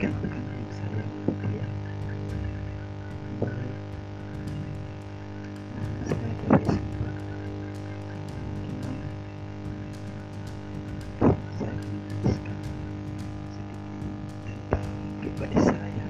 yang begitu sayang dia saya menjelaskan sedikit tentang saya